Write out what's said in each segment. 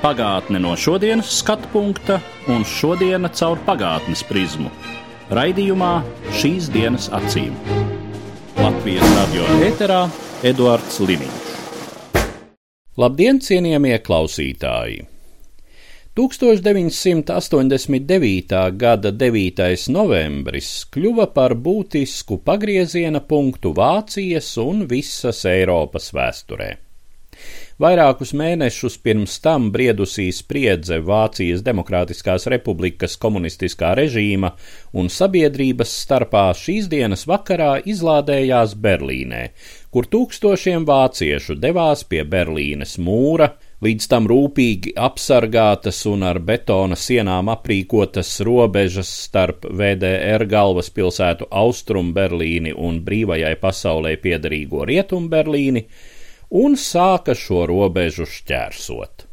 Pagātne no šodienas skatu punkta un šodienas caur pagātnes prizmu. Raidījumā šīs dienas acīm. Latvijas radio eterā Eduards Liniņš. Labdien, cienījamie klausītāji! 1989. gada 9. novembris kļuva par būtisku pagrieziena punktu Vācijas un visas Eiropas vēsturē. Vairākus mēnešus pirms tam briedusī spriedze Vācijas Demokrātiskās republikas komunistiskā režīma un sabiedrības starpā šīs dienas vakarā izlādējās Berlīnē, kur tūkstošiem vāciešu devās pie Berlīnes mūra, līdz tam rūpīgi apsargātas un ar betona sienām aprīkotas robežas starp VDR galvaspilsētu Austrum Berlīni un brīvajai pasaulē piederīgo Rietum Berlīni, un sāka šo robežu šķērsot.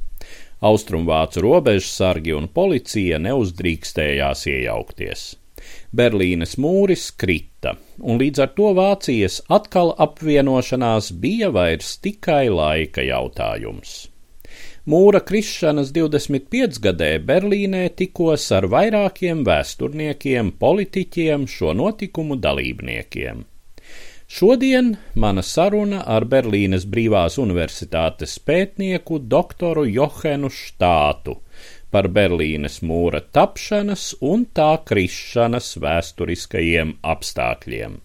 Austrumvācu robežsargi un policija neuzdrīkstējās iejaukties. Berlīnes mūris krita, un līdz ar to Vācijas atkal apvienošanās bija vairs tikai laika jautājums. Mūra krišanas 25 gadē Berlīnē tikos ar vairākiem vēsturniekiem, politiķiem, šo notikumu dalībniekiem. Šodien mana saruna ar Berlīnes Brīvās Universitātes pētnieku doktoru Johenu Štātu par Berlīnes mūra tapšanas un tā krišanas vēsturiskajiem apstākļiem.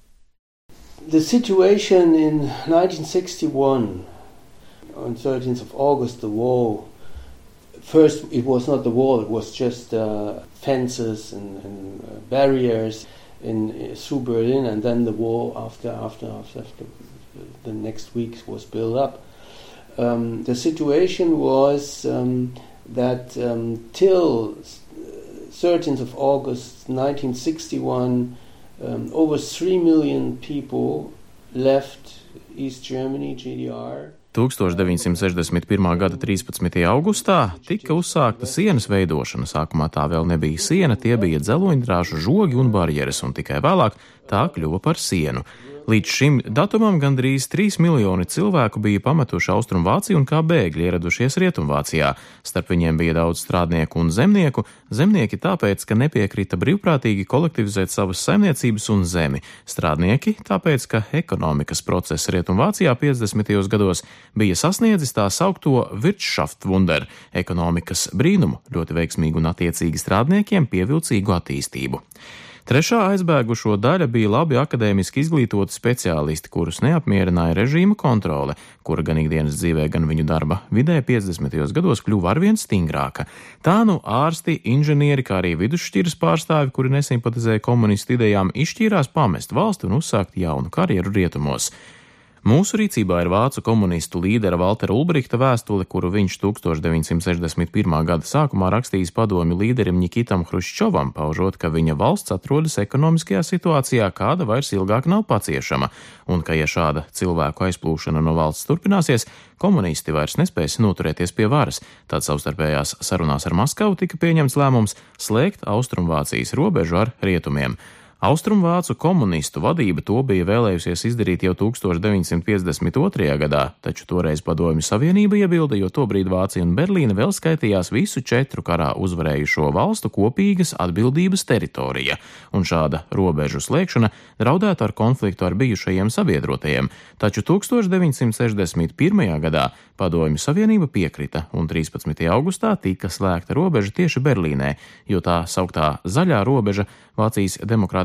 The situation in 1961 on 13th of August, the wall. First, it was not the wall; it was just uh, fences and, and uh, barriers in through Berlin, and then the wall after after after, the next week was built up. Um, the situation was um, that um, till 13th of August 1961, um, over three million people left East Germany, GDR. 1961. gada 13. augustā tika uzsākta sienas veidošana. Sākumā tā vēl nebija siena, tie bija dzeloņdrāžu žogi un barjeras, un tikai vēlāk tā kļuva par sienu. Līdz šim datumam gandrīz 3 miljoni cilvēku bija pametuši Austrumvāciju un kā bēgļi ieradušies Rietumvācijā. Starp viņiem bija daudz strādnieku un zemnieku. Zemnieki tāpēc, ka nepiekrita brīvprātīgi kolektivizēt savas saimniecības un zemi. Strādnieki tāpēc, ka ekonomikas process Rietumvācijā 50. gados bija sasniedzis tā saukto Wirtschaftswunder - ekonomikas brīnumu, ļoti veiksmīgu un attiecīgi strādniekiem pievilcīgu attīstību. Trešā aizbēgušo daļa bija labi akadēmiski izglītoti speciālisti, kurus neapmierināja režīma kontrole, kura gan ikdienas dzīvē, gan viņu darba vidē 50. gados kļuva arvien stingrāka. Tā nu ārsti, inženieri, kā arī vidusšķiras pārstāvi, kuri nesimpatizēja komunistu idejām, izšķīrās pamest valsti un uzsākt jaunu karjeru rietumos. Mūsu rīcībā ir vācu komunistu līdera Valtera Ulbrihta vēstule, kuru viņš 1961. gada sākumā rakstījis padomju līderim Nikitam Hruščovam, paužot, ka viņa valsts atrodas ekonomiskajā situācijā, kāda vairs ilgāk nav paciešama, un ka, ja šāda cilvēku aizplūšana no valsts turpināsies, komunisti vairs nespēs noturēties pie varas. Tad savstarpējās sarunās ar Maskavu tika pieņemts lēmums slēgt Austrumvācijas robežu ar rietumiem. Austrumvācu komunistu vadība to bija vēlējusies izdarīt jau 1952. gadā, taču toreiz Padomju Savienība iebilda, jo tobrīd Vācija un Berlīna vēl skaitījās visu četru karā uzvarējušo valstu kopīgas atbildības teritorija, un šāda robežu slēgšana draudētu ar konfliktu ar bijušajiem sabiedrotajiem, taču 1961. gadā Padomju Savienība piekrita, un 13. augustā tika slēgta robeža tieši Berlīnē, jo tā sauktā zaļā robeža Vācijas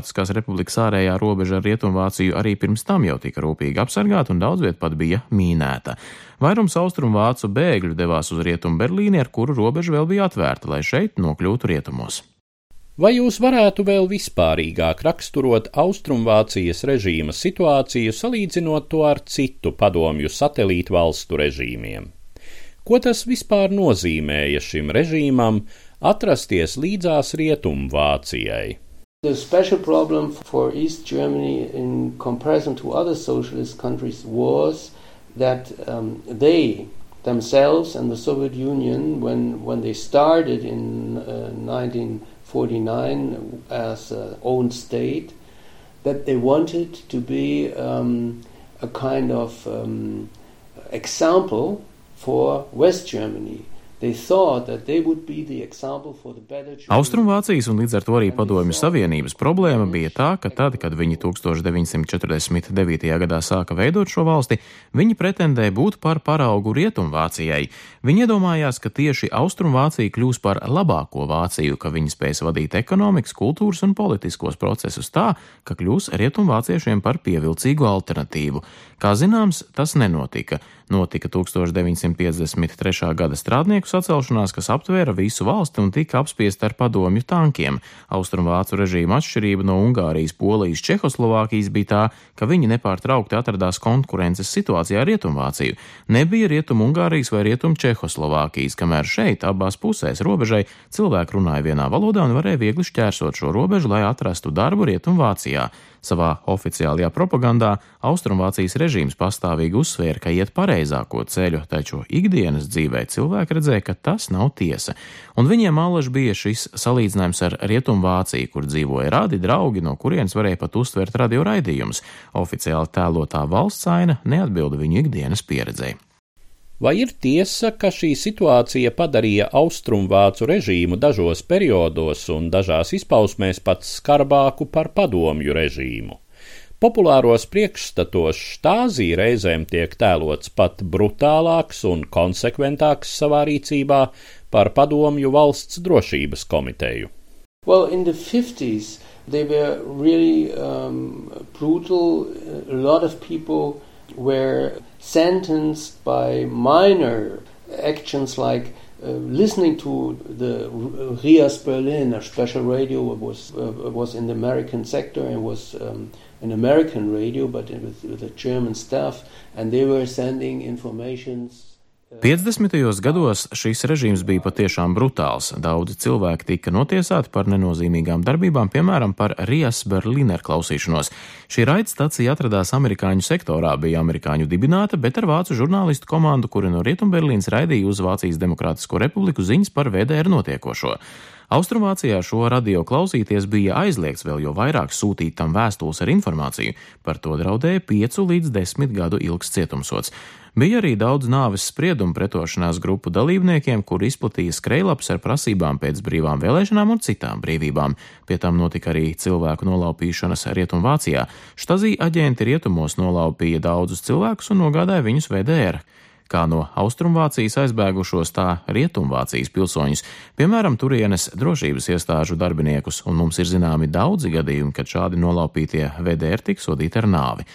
Demokrātiskās republikas ārējā robeža ar Rietumvāciju arī pirms tam jau tika rūpīgi apsargāta un daudz viet pat bija mīnēta. Vairums austrumvācu bēgļu devās uz Rietumu Berlīni, ar kuru robeža vēl bija atvērta, lai šeit nokļūtu rietumos. Vai jūs varētu vēl vispārīgāk raksturot Austrumvācijas režīma situāciju, salīdzinot to ar citu padomju satelītu valstu režīmiem? Ko tas vispār nozīmēja šim režīmam atrasties līdzās Rietumvācijai? The special problem for East Germany in comparison to other socialist countries was that um, they themselves and the Soviet Union, when, when they started in uh, 1949 as an own state, that they wanted to be um, a kind of um, example for West Germany. Austrumvācijas un līdz ar to arī Padomju Savienības problēma bija tā, ka tad, kad viņi 1949. gadā sāka veidot šo valsti, viņi pretendēja būt par paraugu Rietumvācijai. Viņi iedomājās, ka tieši Austrumvācija kļūs par labāko Vāciju, ka viņi spēs vadīt ekonomikas, kultūras un politiskos procesus tā, ka kļūs Rietumvāciešiem par pievilcīgu alternatīvu. Kā zināms, tas nenotika. Notika 1953. gada strādnieku sacelšanās, kas aptvēra visu valsti un tika apspiesta ar padomju tankiem. Austrumvācu režīma atšķirība no Ungārijas, Polijas, Čehoslovākijas bija tā, ka viņi nepārtraukti atradās konkurences situācijā ar Rietumvāciju. Nebija Rietum-Ungārijas vai Rietum-Čehoslovākijas, kamēr šeit abās pusēs robežai cilvēki runāja vienā valodā un varēja viegli šķērsot šo robežu, lai atrastu darbu Rietumvācijā. Savā oficiālajā propagandā Austrumvācijas režīms pastāvīgi uzsvēra, ka iet pareizāko ceļu, taču ikdienas dzīvē cilvēki redzēja, ka tas nav tiesa. Un viņiem allaž bija šis salīdzinājums ar Rietumvāciju, kur dzīvoja radi draugi, no kurienes varēja pat uztvert radio raidījumus. Oficiāli tēlotā valsts aina neatbilda viņu ikdienas pieredzei. Vai ir tiesa, ka šī situācija padarīja austrumvācu režīmu dažos periodos un dažās izpausmēs pat skarbāku par padomju režīmu? Populāros priekšstatos štāzī reizēm tiek tēlots pat brutālāks un konsekventāks savā rīcībā par padomju valsts drošības komiteju. Well, in the 50s, they were really um, brutal. A lot of people were sentenced by minor actions like uh, listening to the Rias Berlin, a special radio was uh, was in the American sector and was um, an American radio, but with, with a German staff, and they were sending informations 50. gados šīs režīms bija patiešām brutāls. Daudzi cilvēki tika notiesāti par nenozīmīgām darbībām, piemēram, par Rijas Berliner klausīšanos. Šī raidstacija atradās amerikāņu sektorā, bija amerikāņu dibināta, bet ar vācu žurnālistu komandu, kuri no Rietumberlīnas raidīja uz Vācijas Demokrātisko republiku ziņas par VDR notiekošo. Austrumvācijā šo radio klausīties bija aizliegts vēl jo vairāk sūtīt tam vēstules ar informāciju, par to draudēja 5 līdz 10 gadu ilgs cietumsots. Bija arī daudz nāves spriedumu pretošanās grupu dalībniekiem, kur izplatīja skrejlaps ar prasībām pēc brīvām vēlēšanām un citām brīvībām. Pie tam notika arī cilvēku nolaupīšanas Rietumvācijā. Štazī aģenti rietumos nolaupīja daudzus cilvēkus un nogādāja viņus VDR kā no Austrumvācijas aizbēgušos, tā Rietumvācijas pilsoņus, piemēram, turienes drošības iestāžu darbiniekus, un mums ir zināmi daudzi gadījumi, kad šādi nolaupītie VDR tika sodīti ar nāvi.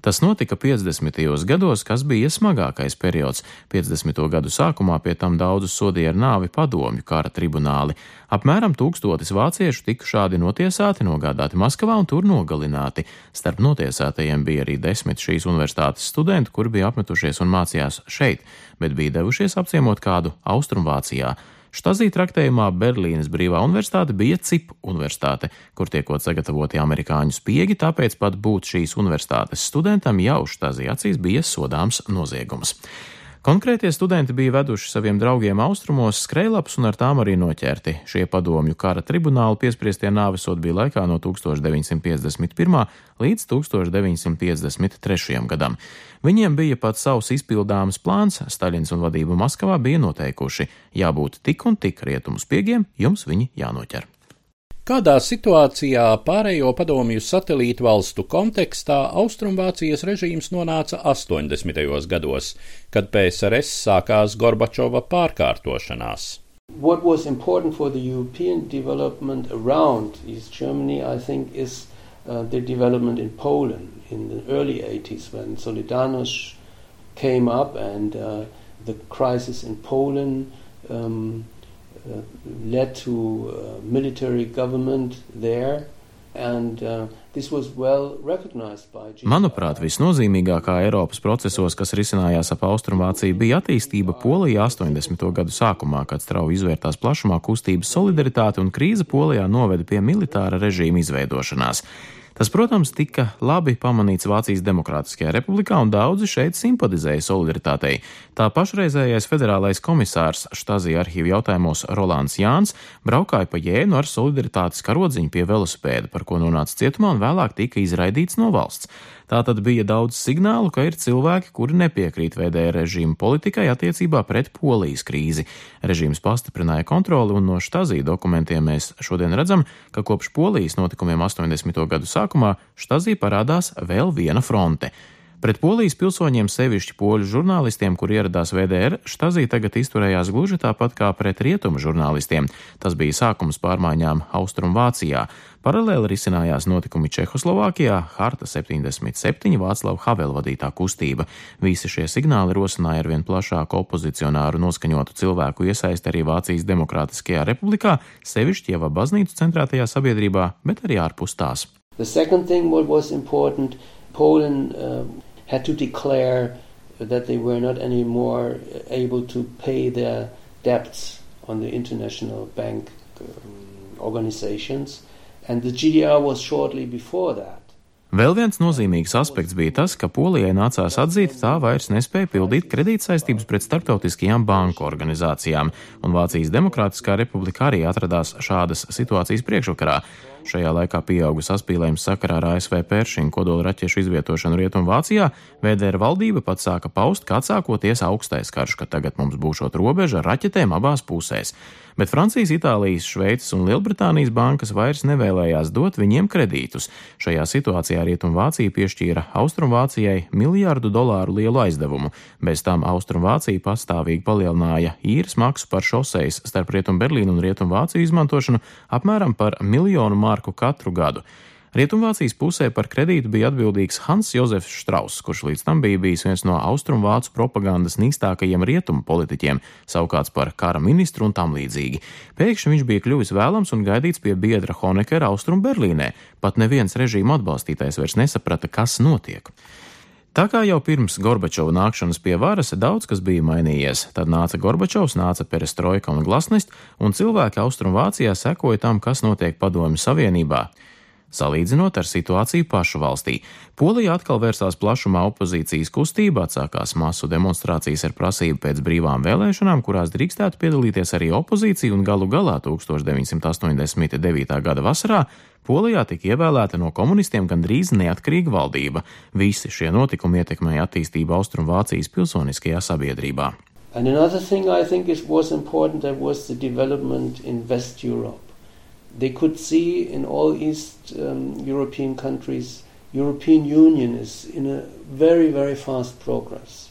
Tas notika 50. gados, kas bija smagākais periods. 50. gadu sākumā pie tam daudzus sodīja ar nāvi padomju kara tribunāli. Apmēram tūkstotis vāciešu tika šādi notiesāti, nogādāti Maskavā un tur nogalināti. Starp notiesātajiem bija arī desmit šīs universitātes studenti, kuri bija apmetušies un mācījās šeit, bet bija devušies apciemot kādu Austrumvācijā. Štazī traktējumā Berlīnes Brīvā universitāte bija CIP universitāte, kur tiekot sagatavoti amerikāņu spiegi, tāpēc pat būt šīs universitātes studentam jau Štazī acīs bija sodāms noziegums. Konkrētie studenti bija veduši saviem draugiem austrumos skrejlapus un ar tām arī noķerti. Šie padomju kara tribunāli piespriestie nāvesot bija laikā no 1951. līdz 1953. gadam. Viņiem bija pat savs izpildāms plāns, Staļins un vadība Maskavā bija noteikuši, jābūt tik un tik rietumu spiegiem, jums viņi jānoķer. Kādā situācijā pārējo padomju satelītu valstu kontekstā Austrumvācijas režīms nonāca 80. gados, kad PSRS sākās Gorbačova pārkārtošanās? What was important for the European development around East Germany, I think, is uh, the development in Poland in the early 80s when Solidarność came up and uh, the crisis in Poland. Um, Uh, led to uh, military government there, And, uh, well Manuprāt, visnozīmīgākā Eiropas procesos, kas risinājās ap Austrumvāciju, bija attīstība Polijā 80. gadu sākumā, kad strauji izvērtās plašumā kustības solidaritāte un krīze Polijā noveda pie militāra režīma izveidošanās. Tas, protams, tika labi pamanīts Vācijas Demokrātiskajā republikā, un daudzi šeit simpatizēja solidaritātei. Tā pašreizējais federālais komisārs Štāzija arhīvu jautājumos Rolands Jāns braukāja pa jēnu ar solidaritātes karodziņu pie velosipēda, par ko nonāca cietumā un vēlāk tika izraidīts no valsts. Tā tad bija daudz signālu, ka ir cilvēki, kuri nepiekrīt VDR režīma politikai attiecībā pret polijas krīzi. Režīms pastiprināja kontroli, un no štāzī dokumentiem mēs šodien redzam, ka kopš polijas notikumiem 80. gadu sākumā štāzī parādās vēl viena fronte. Pret polijas pilsoņiem, sevišķi poļu žurnālistiem, kur ieradās VDR, Štazī tagad izturējās gluži tāpat kā pret rietumu žurnālistiem. Tas bija sākums pārmaiņām Austrumvācijā. Paralēli risinājās notikumi Čehoslovākijā, Harta 77, Vāclava Havela vadītā kustība. Visi šie signāli rosināja arvien plašāku opozicionāru noskaņotu cilvēku iesaisti arī Vācijas Demokrātiskajā republikā, sevišķi jau baznīcu centrētajā sabiedrībā, bet arī ārpus tās. Poland, uh, had to declare that they were not anymore able to pay their debts on the international bank um, organizations, and the GDR was shortly before that. Vēl viens nozīmīgs aspekts bija tas, ka Polijai nācās atzīt, tā vairs nespēja pildīt kredītsaistības pret starptautiskajām banku organizācijām, un Vācijas Demokrātiskā republika arī atradās šādas situācijas priekšvakarā. Šajā laikā pieauga saspīlējums sakarā ar ASV pēršņu kodola raķešu izvietošanu Rietumvācijā, VDR valdība pat sāka paust, kā sākoties augstais karš, ka tagad mums būšot robeža ar raķetēm abās pusēs. Bet Francijas, Itālijas, Šveices un Lielbritānijas bankas vairs nevēlējās dot viņiem kredītus. Šajā situācijā Rietumvācija piešķīra Austrumvācijai miljārdu dolāru lielu aizdevumu. Bez tam Austrumvācija pastāvīgi palielināja īres maksu par šoseis starp Rietumberlīnu un Rietumvāciju izmantošanu apmēram par miljonu mārku marku katru gadu. Rietumvācijas pusē par kredītu bija atbildīgs Hans Jozefs Strauss, kurš līdz tam bija bijis viens no austrumvācu propagandas nīstākajiem rietumu politiķiem, savukārt par kara ministru un tam līdzīgi. Pēkšņi viņš bija kļuvis vēlams un gaidīts pie biedra Honekera Austrum Berlīnē. Pat neviens režīma atbalstītājs vairs nesaprata, kas notiek. Tā kā jau pirms Gorbačova nākšanas pie varas daudz kas bija mainījies, tad nāca Gorbačovs, nāca Perestroika un Glasnist, un cilvēki Austrumvācijā sekoja tam, kas notiek Padomju Savienībā. Salīdzinot ar situāciju pašu valstī, Polija atkal vērsās plašumā opozīcijas kustība, atsākās masu demonstrācijas ar prasību pēc brīvām vēlēšanām, kurās drīkstētu piedalīties arī opozīcija, un galu galā 1989. gada vasarā Polijā tika ievēlēta no komunistiem gandrīz neatkarīga valdība. Visi šie notikumi ietekmēja attīstību Austrumvācijas pilsoniskajā sabiedrībā. And another thing I think is, was important that was the development in West Europe. They could see in all East um, European countries, European Union is in a very, very fast progress.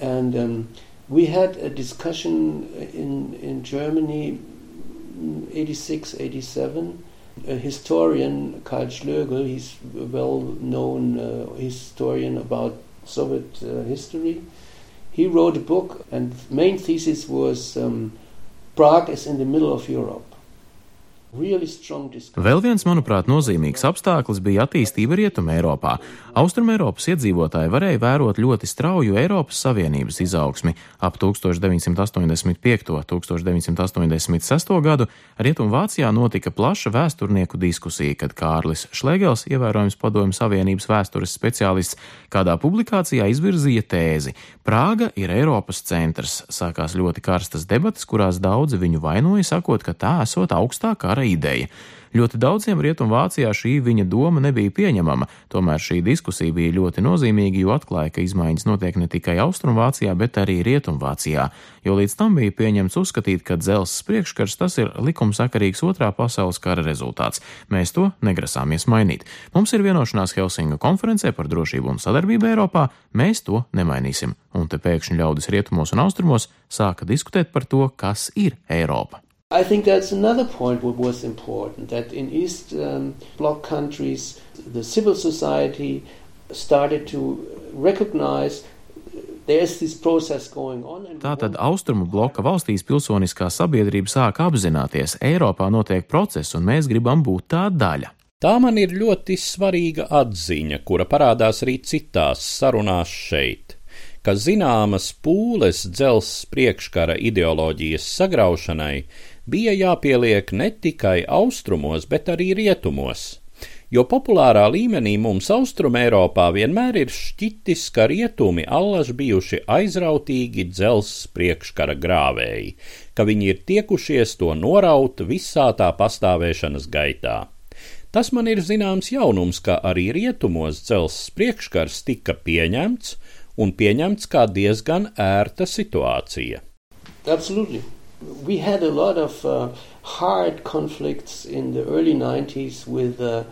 And um, we had a discussion in, in Germany 86, 87. A historian, Karl Schlögel, he's a well known uh, historian about Soviet uh, history. He wrote a book, and main thesis was um, Prague is in the middle of Europe. Vēl viens, manuprāt, nozīmīgs apstākļus bija attīstība Rietumē Eiropā. Austrumēropas iedzīvotāji varēja vērot ļoti strauju Eiropas Savienības izaugsmi. Ap 1985. un 1986. gadu Rietumvācijā notika plaša vēsturnieku diskusija, kad Kārlis Šlegels, ievērojams padomju Savienības vēstures speciālists, kādā publikācijā izvirzīja tēzi: Prāga ir Eiropas centrs. Sākās ļoti karstas debatas, kurās daudzi viņu vainoja, sakot, ka tā esot augstākā kara ideja. Ļoti daudziem Rietumvācijā šī viņa doma nebija pieņemama, tomēr šī diskusija bija ļoti nozīmīga, jo atklāja, ka izmaiņas notiek ne tikai Austrumvācijā, bet arī Rietumvācijā, jo līdz tam bija pieņemts uzskatīt, ka dzelzs priekškars tas ir likumsakarīgs otrā pasaules kara rezultāts. Mēs to negrasāmies mainīt. Mums ir vienošanās Helsinga konferencē par drošību un sadarbību Eiropā, mēs to nemainīsim. Un te pēkšņi ļaudis rietumos un austrumos sāka diskutēt par to, kas ir Eiropa. I think that's another point what was important that in East um, Bloc countries, the civil society started to recognize Tātad austrumu bloka valstīs pilsoniskā sabiedrība sāk apzināties, Eiropā notiek process, un mēs gribam būt tā daļa. Tā man ir ļoti svarīga atziņa, kura parādās arī citās sarunās šeit, ka zināmas pūles dzelzs priekškara ideoloģijas sagraušanai bija jāpieliek ne tikai austrumos, bet arī rietumos jo populārā līmenī mums Austrum Eiropā vienmēr ir šķitis, ka rietumi allaž bijuši aizrautīgi dzels priekškara grāvēji, ka viņi ir tiekušies to noraut visā tā pastāvēšanas gaitā. Tas man ir zināms jaunums, ka arī rietumos dzels priekškars tika pieņemts un pieņemts kā diezgan ērta situācija. Absolutely. We had a lot of uh, hard conflicts in the early 90s with uh,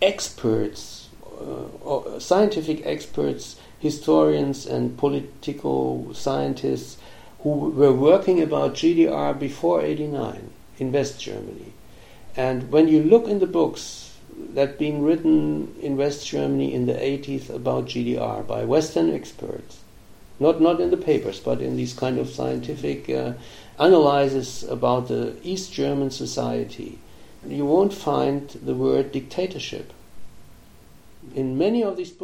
experts, uh, scientific experts, historians, and political scientists who were working about GDR before 89 in West Germany. And when you look in the books that being written in West Germany in the 80s about GDR by Western experts, not not in the papers, but in these kind of scientific uh, analyses about the East German society, you won't find the word dictatorship.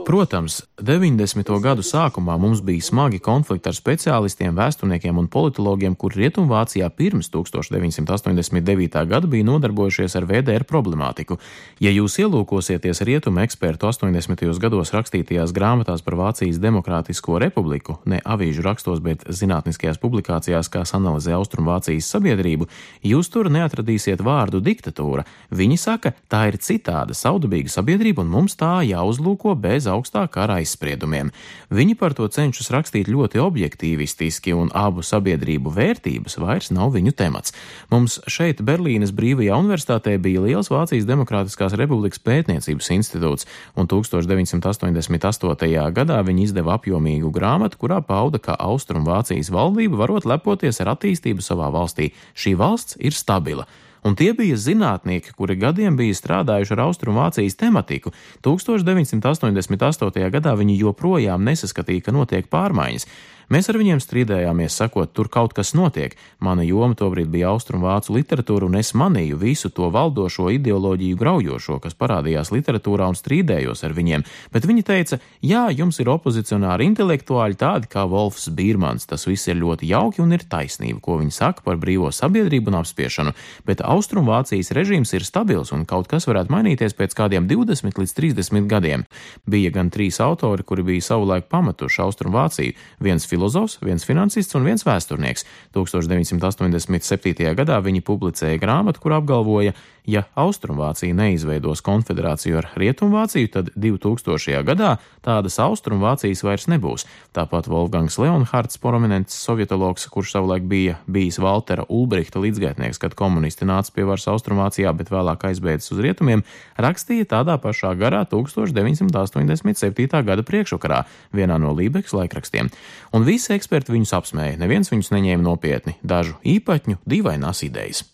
Protams, 90. gadu sākumā mums bija smagi konflikti ar speciālistiem, vēsturniekiem un politologiem, kuri Rietumvācijā pirms 1989. gada bija nodarbojušies ar VDR problemātiku. Ja jūs ielūkosieties rietumu ekspertu 80. gados rakstītajās grāmatās par Vācijas Demokrātisko republiku, ne avīžu rakstos, bet zinātniskajās publikācijās, kas analizē Austrumvācijas sabiedrību, jūs tur neatradīsiet vārdu diktatūra. Viņi saka, tā ir citāda, saudabīga sabiedrība un mums tā jāuzsver jāuzlūko bez augstā kara aizspriedumiem. Viņi par to cenšas rakstīt ļoti objektīvistiski, un abu sabiedrību vērtības vairs nav viņu temats. Mums šeit, Berlīnes Brīvajā universitātē, bija liels Vācijas Demokrātiskās Republikas pētniecības institūts, un 1988. gadā viņi izdeva apjomīgu grāmatu, kurā pauda, ka Austrumvācijas valdība varot lepoties ar attīstību savā valstī. Šī valsts ir stabila un tie bija zinātnieki, kuri gadiem bija strādājuši ar Austrumvācijas tematiku. 1988. gadā viņi joprojām nesaskatīja, ka notiek pārmaiņas. Mēs ar viņiem strīdējāmies, sakot, tur kaut kas notiek. Mana joma tobrīd bija austrumvācu literatūra, un es manīju visu to valdošo ideoloģiju graujošo, kas parādījās literatūrā, un strīdējos ar viņiem. Bet viņi teica, jā, jums ir opozicionāri intelektuāļi tādi kā Wolfs Bīrmans. Tas viss ir ļoti jauki un ir taisnība, ko viņi saka par brīvo sabiedrību un apspiešanu. Bet austrumvācijas režīms ir stabils, un kaut kas varētu mainīties pēc kādiem 20 līdz 30 gadiem. Bija gan trīs autori, kuri bija savulaik pamatuši Austrumvāciju. Viens filozofs, viens finansists un viens vēsturnieks. 1987. gadā viņi publicēja grāmatu, kur apgalvoja, Ja Austrumvācija neizveidos konfederāciju ar Rietumvāciju, tad 2000. gadā tādas Austrumvācijas vairs nebūs. Tāpat Wolfgangs Leonhards, prominents sovietologs, kurš savulaik bija bijis Valtera Ulbrihta līdzgaitnieks, kad komunisti nāca pie varas Austrumvācijā, bet vēlāk aizbēdzis uz rietumiem, rakstīja tādā pašā garā 1987. gada priekšvakarā vienā no Lībeks laikrakstiem. Un visi eksperti viņus apsmēja, neviens viņus neņēma nopietni, dažu īpaņu, dīvainās idejas.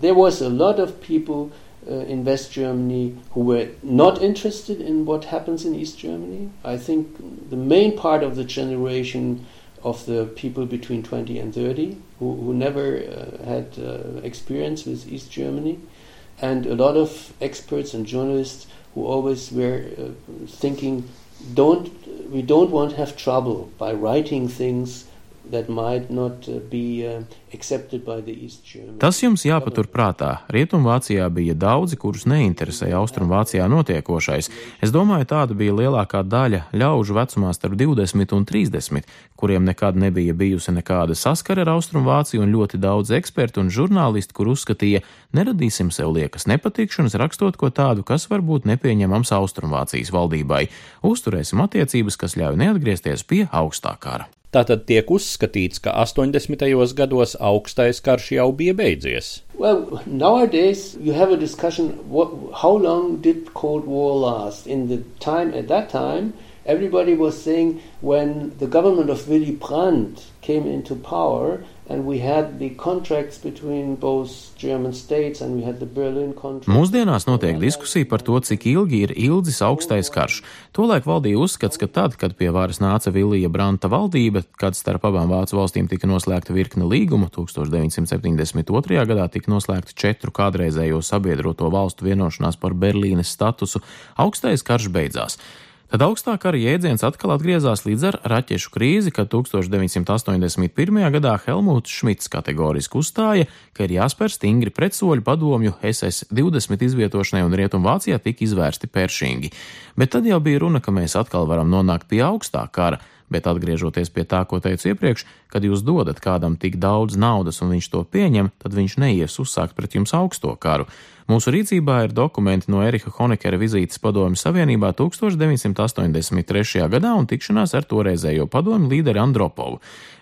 There was a lot of people uh, in West Germany who were not interested in what happens in East Germany. I think the main part of the generation of the people between 20 and 30 who, who never uh, had uh, experience with East Germany, and a lot of experts and journalists who always were uh, thinking, don't we don't want to have trouble by writing things uh, uh, Tas jums jāpatur prātā. Rietumvācijā bija daudzi, kurus neinteresēja Austrumvācijā notiekošais. Es domāju, tāda bija lielākā daļa ļaužu vecumā starp 20 un 30, kuriem nekad nebija bijusi nekāda saskara ar Austrumvāciju, un ļoti daudz ekspertu un žurnālisti, kur uzskatīja, neradīsim sev liekas nepatikšanas, rakstot ko tādu, kas varbūt nepieņemams Austrumvācijas valdībai. Uzturēsim attiecības, kas ļauj neatgriezties pie augstā kara. Tātad tiek uzskatīts, ka 80. gados augstais karš jau bija beidzies. Well, nowadays you have a discussion what, how long did Cold War last? In the time at that time, everybody was saying when the government of Willy Brandt came into power Mūsdienās notiek diskusija par to, cik ilgi ir ilgs augstais karš. Tolaik valdīja uzskats, ka tad, kad pie varas nāca Vilija Branta valdība, kad starp abām Vācu valstīm tika noslēgta virkne līgumu, 1972. gadā tika noslēgta četru kādreizējo sabiedroto valstu vienošanās par Berlīnes statusu, augstais karš beidzās. Tad augstā kara jēdziens atkal atgriezās līdz ar raķešu krīzi, kad 1981. gadā Helmuts Šmits kategoriski uzstāja, ka ir jāspēr stingri pretsoļi padomju SS-20 izvietošanai un Rietumvācijā tika izvērsti peršingi. Bet tad jau bija runa, ka mēs atkal varam nonākt pie augstā kara. Bet atgriežoties pie tā, ko teicu iepriekš, kad jūs dodat kādam tik daudz naudas un viņš to pieņem, tad viņš neies uzsākt pret jums augsto karu. Mūsu rīcībā ir dokumenti no Erika Honekera vizītes Padomju Savienībā 1983. gadā un tikšanās ar toreizējo padomju līderi Andropovu.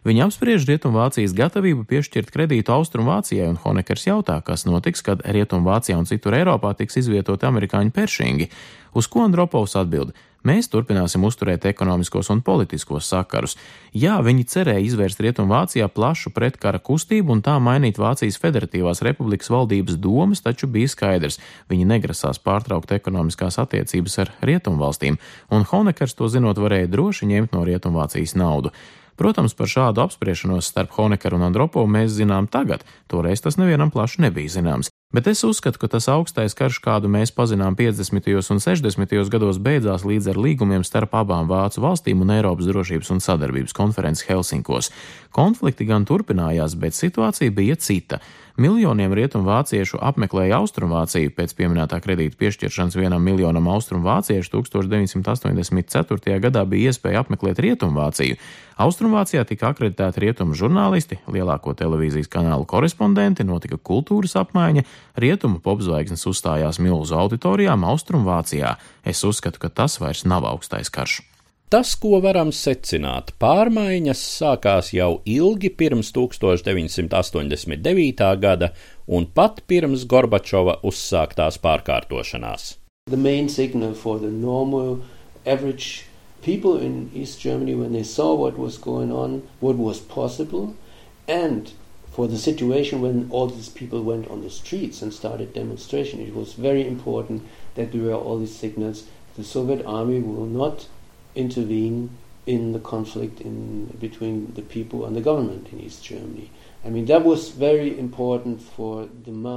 Viņa apspriež Rietumvācijas gatavību piešķirt kredītu Austrumvācijai, un Honekers jautā, kas notiks, kad Rietumvācijā un citur Eiropā tiks izvietoti amerikāņu peršingi. Uz ko Andropovs atbild? Mēs turpināsim uzturēt ekonomiskos un politiskos sakarus. Jā, viņi cerēja izvērst Rietumvācijā plašu pretkara kustību un tā mainīt Vācijas Federatīvās republikas valdības domas, taču bija skaidrs, viņi negrasās pārtraukt ekonomiskās attiecības ar Rietumvalstīm, un Honekers to zinot varēja droši ņemt no Rietumvācijas naudu. Protams, par šādu apspriešanos starp Honekeru un Andropovu mēs zinām tagad, toreiz tas nevienam plaši nebija zināms. Bet es uzskatu, ka tas augstais karš, kādu mēs pazinām 50. un 60. gados, beidzās līdz ar līgumiem starp abām Vācu valstīm un Eiropas drošības un sadarbības konferences Helsinkos. Konflikti gan turpinājās, bet situācija bija cita. Miljoniem rietumvāciešu apmeklēja Austrumvāciju pēc pieminētā kredīta piešķiršanas vienam miljonam austrumvāciešu 1984. gadā bija iespēja apmeklēt Rietumvāciju. Austrumvācijā tika akreditēti rietumu žurnālisti, lielāko televīzijas kanālu korespondenti, notika kultūras apmaiņa, rietumu popzvaigznes uzstājās milzu auditorijām Austrumvācijā. Es uzskatu, ka tas vairs nav augstais karš. Tas, ko varam secināt, pārmaiņas sākās jau ilgi pirms 1989. gada un pat pirms Gorbačova uzsāktās pārkārtošanās. People in East Germany, when they saw what was going on, what was possible, and for the situation when all these people went on the streets and started demonstration, it was very important that there were all these signals. The Soviet army will not intervene in the conflict in between the people and the government in East Germany. I mean,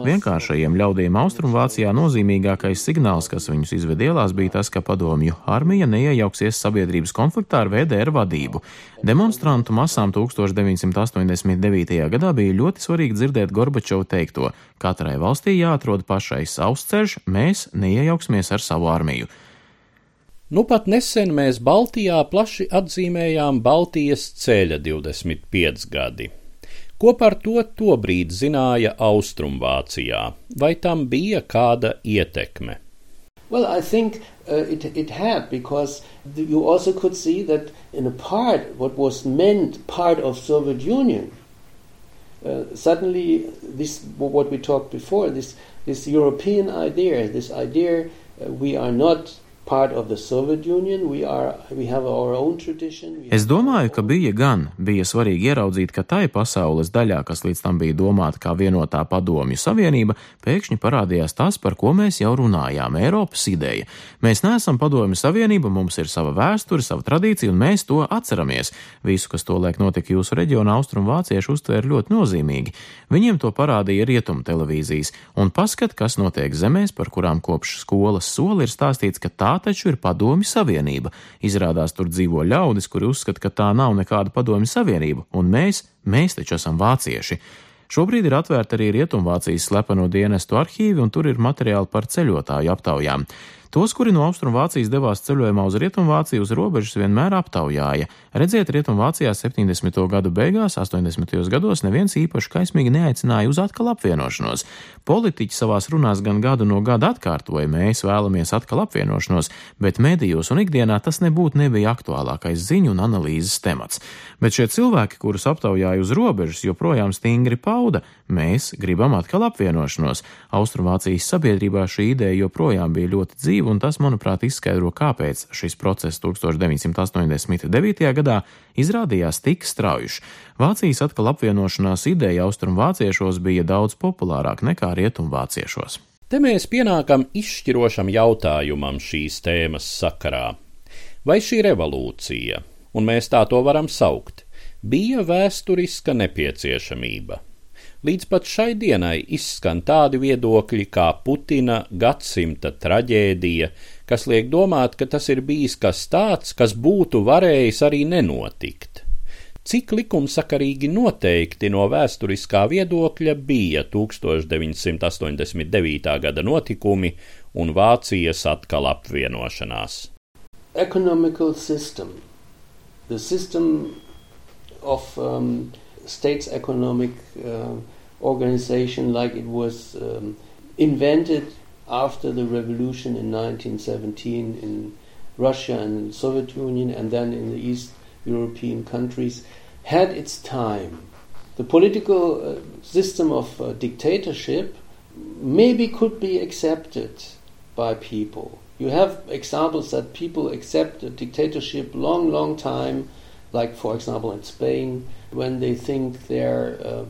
Vienkāršajiem ļaudīm Austrumvācijā nozīmīgākais signāls, kas viņus izved ielās, bija tas, ka padomju armija neiejauksies sabiedrības konfliktā ar VDR vadību. Demonstrantu masām 1989. gadā bija ļoti svarīgi dzirdēt Gorbačovu teikto: katrai valstī jāatrod pašai savs ceļš, mēs neiejauksimies ar savu armiju. Nu pat nesen mēs Baltijā plaši atzīmējām Baltijas ceļa 25 gadi. Ko par to tobrīd zināja Austrumvācijā? Vai tam bija kāda ietekme? Well, I think uh, it, it had because you also could see that in a part what was meant part of Soviet Union, uh, suddenly this what we talked before this this European idea, this idea uh, we are not Es domāju, ka bija gan, bija svarīgi ieraudzīt, ka tai pasaules daļā, kas līdz tam bija domāta kā vienotā padomju savienība, pēkšņi parādījās tas, par ko mēs jau runājām - Eiropas ideja. Mēs neesam padomju savienība, mums ir sava vēsture, sava tradīcija, un mēs to atceramies. Visu, kas to liek notika jūsu reģionā, austrumvācieši uztvēra ļoti nozīmīgi. Viņiem to parādīja rietumu televīzijas, un paskat, kas notiek zemēs, par kurām kopš skolas soli ir stāstīts, ka tā taču ir padomju savienība. Izrādās tur dzīvo ļaudis, kuri uzskata, ka tā nav nekāda padomju savienība, un mēs, mēs taču esam vācieši. Šobrīd ir atvērta arī Rietumvācijas slepeno dienestu arhīvi, un tur ir materiāli par ceļotāju aptaujām. Tos, kuri no Austrumvācijas devās ceļojumā uz Rietumvāciju, uz robežas vienmēr aptaujāja. Redziet, Rietumvācijā 70. gadu beigās, 80. gados neviens īpaši kaismīgi neaicināja uz atkal apvienošanos. Politiķi savās runās gan gadu no gada atkārtoja, mēs vēlamies atkal apvienošanos, bet medijos un ikdienā tas nebūtu nebija aktuālākais ziņu un analīzes temats. Bet šie cilvēki, kurus aptaujāja uz robežas, joprojām stingri pauda, mēs gribam atkal apvienošanos. Austrumvācijas sabiedrībā šī ideja joprojām bija ļoti dzīva dzīvi, un tas, manuprāt, izskaidro, kāpēc šis process 1989. gadā izrādījās tik straujuši. Vācijas atkal apvienošanās ideja austrumvāciešos bija daudz populārāka nekā rietumvāciešos. Te mēs pienākam izšķirošam jautājumam šīs tēmas sakarā. Vai šī revolūcija, un mēs tā to varam saukt, bija vēsturiska nepieciešamība? Līdz pat šai dienai izskan tādi viedokļi kā Putina gadsimta traģēdija, kas liek domāt, ka tas ir bijis kas tāds, kas būtu varējis arī nenotikt. Cik likumsakarīgi noteikti no vēsturiskā viedokļa bija 1989. gada notikumi un Vācijas atkal apvienošanās? Economical system. The system of um, states economic uh, organization like it was um, invented after the revolution in 1917 in Russia and Soviet Union and then in the East European countries had its time. The political uh, system of uh, dictatorship maybe could be accepted by people. You have examples that people accept a dictatorship long, long time like for example in Spain, uh,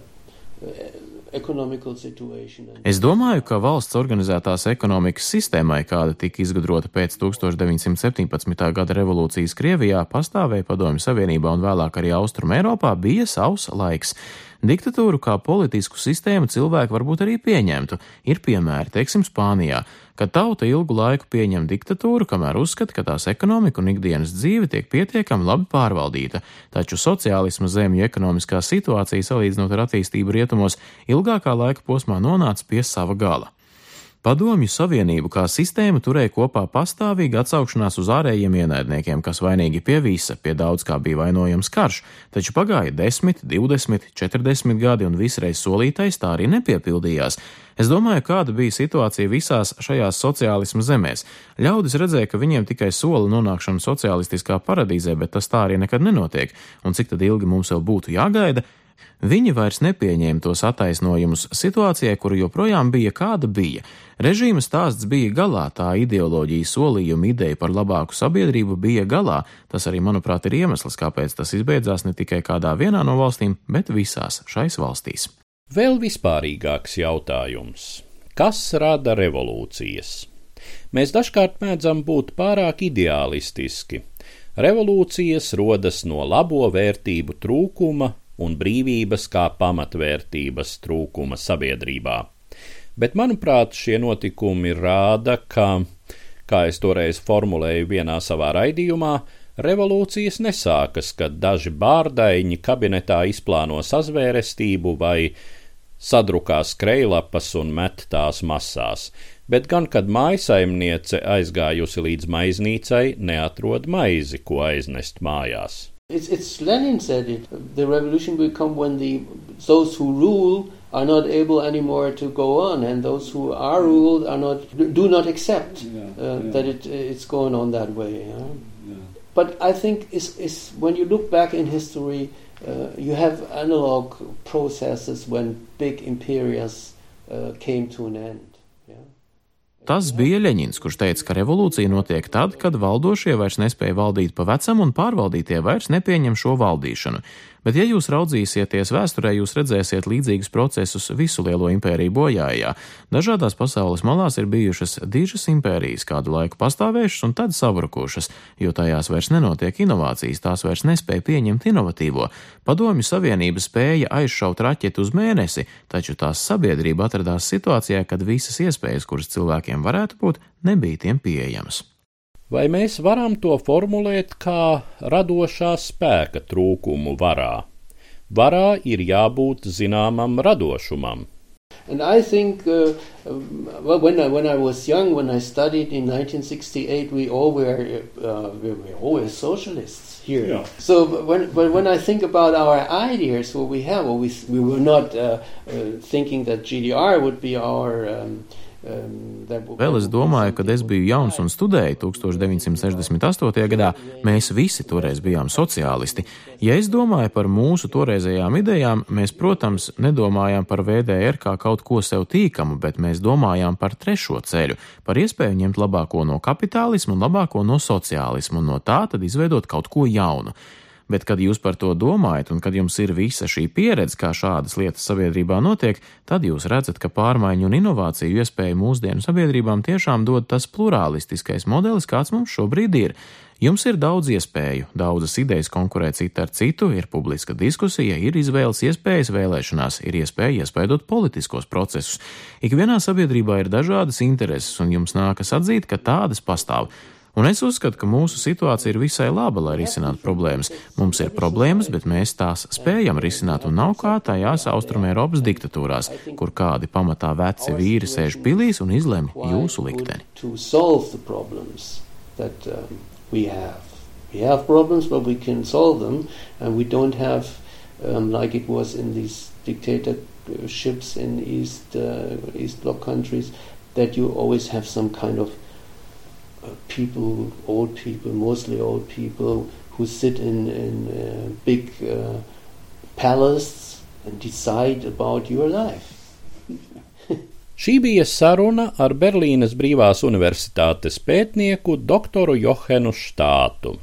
Es domāju, ka valsts organizētās ekonomikas sistēmai, kāda tika izgudrota pēc 1917. gada revolūcijas Krievijā, pastāvēja Padomju Savienībā un vēlāk arī Austrum Eiropā, bija savs laiks. Diktatūru kā politisku sistēmu cilvēki varbūt arī pieņemtu. Ir piemēri, teiksim, Spānijā, kad tauta ilgu laiku pieņem diktatūru, kamēr uzskata, ka tās ekonomika un ikdienas dzīve tiek pietiekami labi pārvaldīta, taču sociālisma zemju ekonomiskā situācija salīdzinot ar attīstību rietumos ilgākā laika posmā nonāca pie sava gala. Padomju Savienību kā sistēmu turēja kopā pastāvīga atsaukšanās uz ārējiem ienaidniekiem, kas vainīgi pie visa, pie daudz kā bija vainojams karš, taču pagāja 10, 20, 40 gadi un visreiz solītais tā arī nepiepildījās. Es domāju, kāda bija situācija visās šajās sociālismu zemēs. Ļaudis redzēja, ka viņiem tikai sola nonākšana socialistiskā paradīzē, bet tas tā arī nekad nenotiek, un cik tad ilgi mums vēl būtu jāgaida, Viņi vairs nepieņēma tos attaisnojumus situācijai, kura joprojām bija kāda bija. Režīma stāsts bija galā, tā ideoloģija, solījuma ideja par labāku sabiedrību bija galā. Tas arī, manuprāt, ir iemesls, kāpēc tas izbeidzās ne tikai kādā vienā no valstīm, bet visās šais valstīs. Vēl vispārīgāks jautājums. Kas rada revolūcijas? Mēs dažkārt mēdzam būt pārāk ideālistiski. Revolūcijas rodas no labo vērtību trūkuma, un brīvības kā pamatvērtības trūkuma sabiedrībā. Bet, manuprāt, šie notikumi rāda, ka, kā es toreiz formulēju vienā savā raidījumā, revolūcijas nesākas, kad daži bārdaiņi kabinetā izplāno sazvērestību vai sadrukās krejlapas un met tās masās, bet gan, kad mājasaimniece aizgājusi līdz maiznīcai, neatrod maizi, ko aiznest mājās. It's, it's Lenin said it. The revolution will come when the those who rule are not able anymore to go on, and those who are ruled are not do not accept yeah, uh, yeah. that it it's going on that way. Yeah? But I think it's, it's when you look back in history, uh, you have analog processes when big imperias uh, came to an end. Tas bija Leņņņins, kurš teica, ka revolūcija notiek tad, kad valdošie vairs nespēja valdīt pa vecam un pārvaldītie vairs nepieņem šo valdīšanu. Bet, ja jūs raudzīsieties vēsturē, jūs redzēsiet līdzīgus procesus visu lielo impēriju bojājā. Dažādās pasaules malās ir bijušas dižas impērijas, kādu laiku pastāvējušas un tad sabrukušas, jo tajās vairs nenotiek inovācijas, tās vairs nespēja pieņemt inovatīvo. Padomju Savienība spēja aizšaut raķeti uz mēnesi, taču tās sabiedrība atradās situācijā, kad visas iespējas, kuras cilvēkiem varētu būt, nebija tiem pieejamas. Vai mēs varam to formulēt kā radošā spēka trūkumu varā? Varā ir jābūt zināmam radošumam. And I think, uh, well, when I, when I was young, when I studied in 1968, we all were, uh, we were always socialists here. Yeah. So when, but when I think about our ideas, what we have, well, we, we were not uh, uh thinking that GDR would be our um, um, Vēl es domāju, kad es biju jauns un studēju 1968. gadā, mēs visi toreiz bijām sociālisti. Ja es domāju par mūsu toreizējām idejām, mēs, protams, nedomājām par VDR kā kaut ko sev tīkamu, bet mēs domājām par trešo ceļu, par iespēju ņemt labāko no kapitālismu un labāko no sociālismu un no tā tad izveidot kaut ko jaunu. Bet, kad jūs par to domājat, un kad jums ir visa šī pieredze, kā šādas lietas sabiedrībā notiek, tad jūs redzat, ka pārmaiņu un inovāciju iespēju mūsdienu sabiedrībām tiešām dod tas plurālistiskais modelis, kāds mums šobrīd ir. Jums ir daudz iespēju, daudzas idejas konkurēt cita ar citu, ir publiska diskusija, ir izvēles iespējas vēlēšanās, ir iespēja iespaidot politiskos procesus. Ikvienā sabiedrībā ir dažādas intereses, un jums nākas atzīt, ka tādas pastāv. Un es uzskatu, ka mūsu situācija ir visai laba, lai risinātu problēmas. Mums ir problēmas, bet mēs tās spējam risināt, un nav kā tajās Austrumēropas diktatūrās, kur kādi pamatā veci vīri sēž pilīs un izlemj jūsu likteni. Um, we have problems, but we can solve them, and we don't have, um, like it was in these dictatorships in East uh, East Bloc countries, that you always have some kind of people, old people, mostly old people, who sit in, in uh, big uh, palaces and decide about your life. Šī bija saruna ar Berlīnes Brīvās Universitātes pētnieku doktoru Johenu Štātu.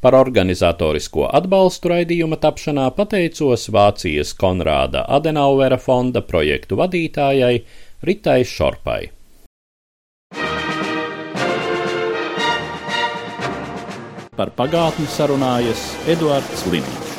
Par organizatorisko atbalstu raidījuma tapšanā pateicos Vācijas Konrāda Adenauvera fonda projektu vadītājai Ritai Šorpai. Par pagātni sarunājas Eduards Līniju.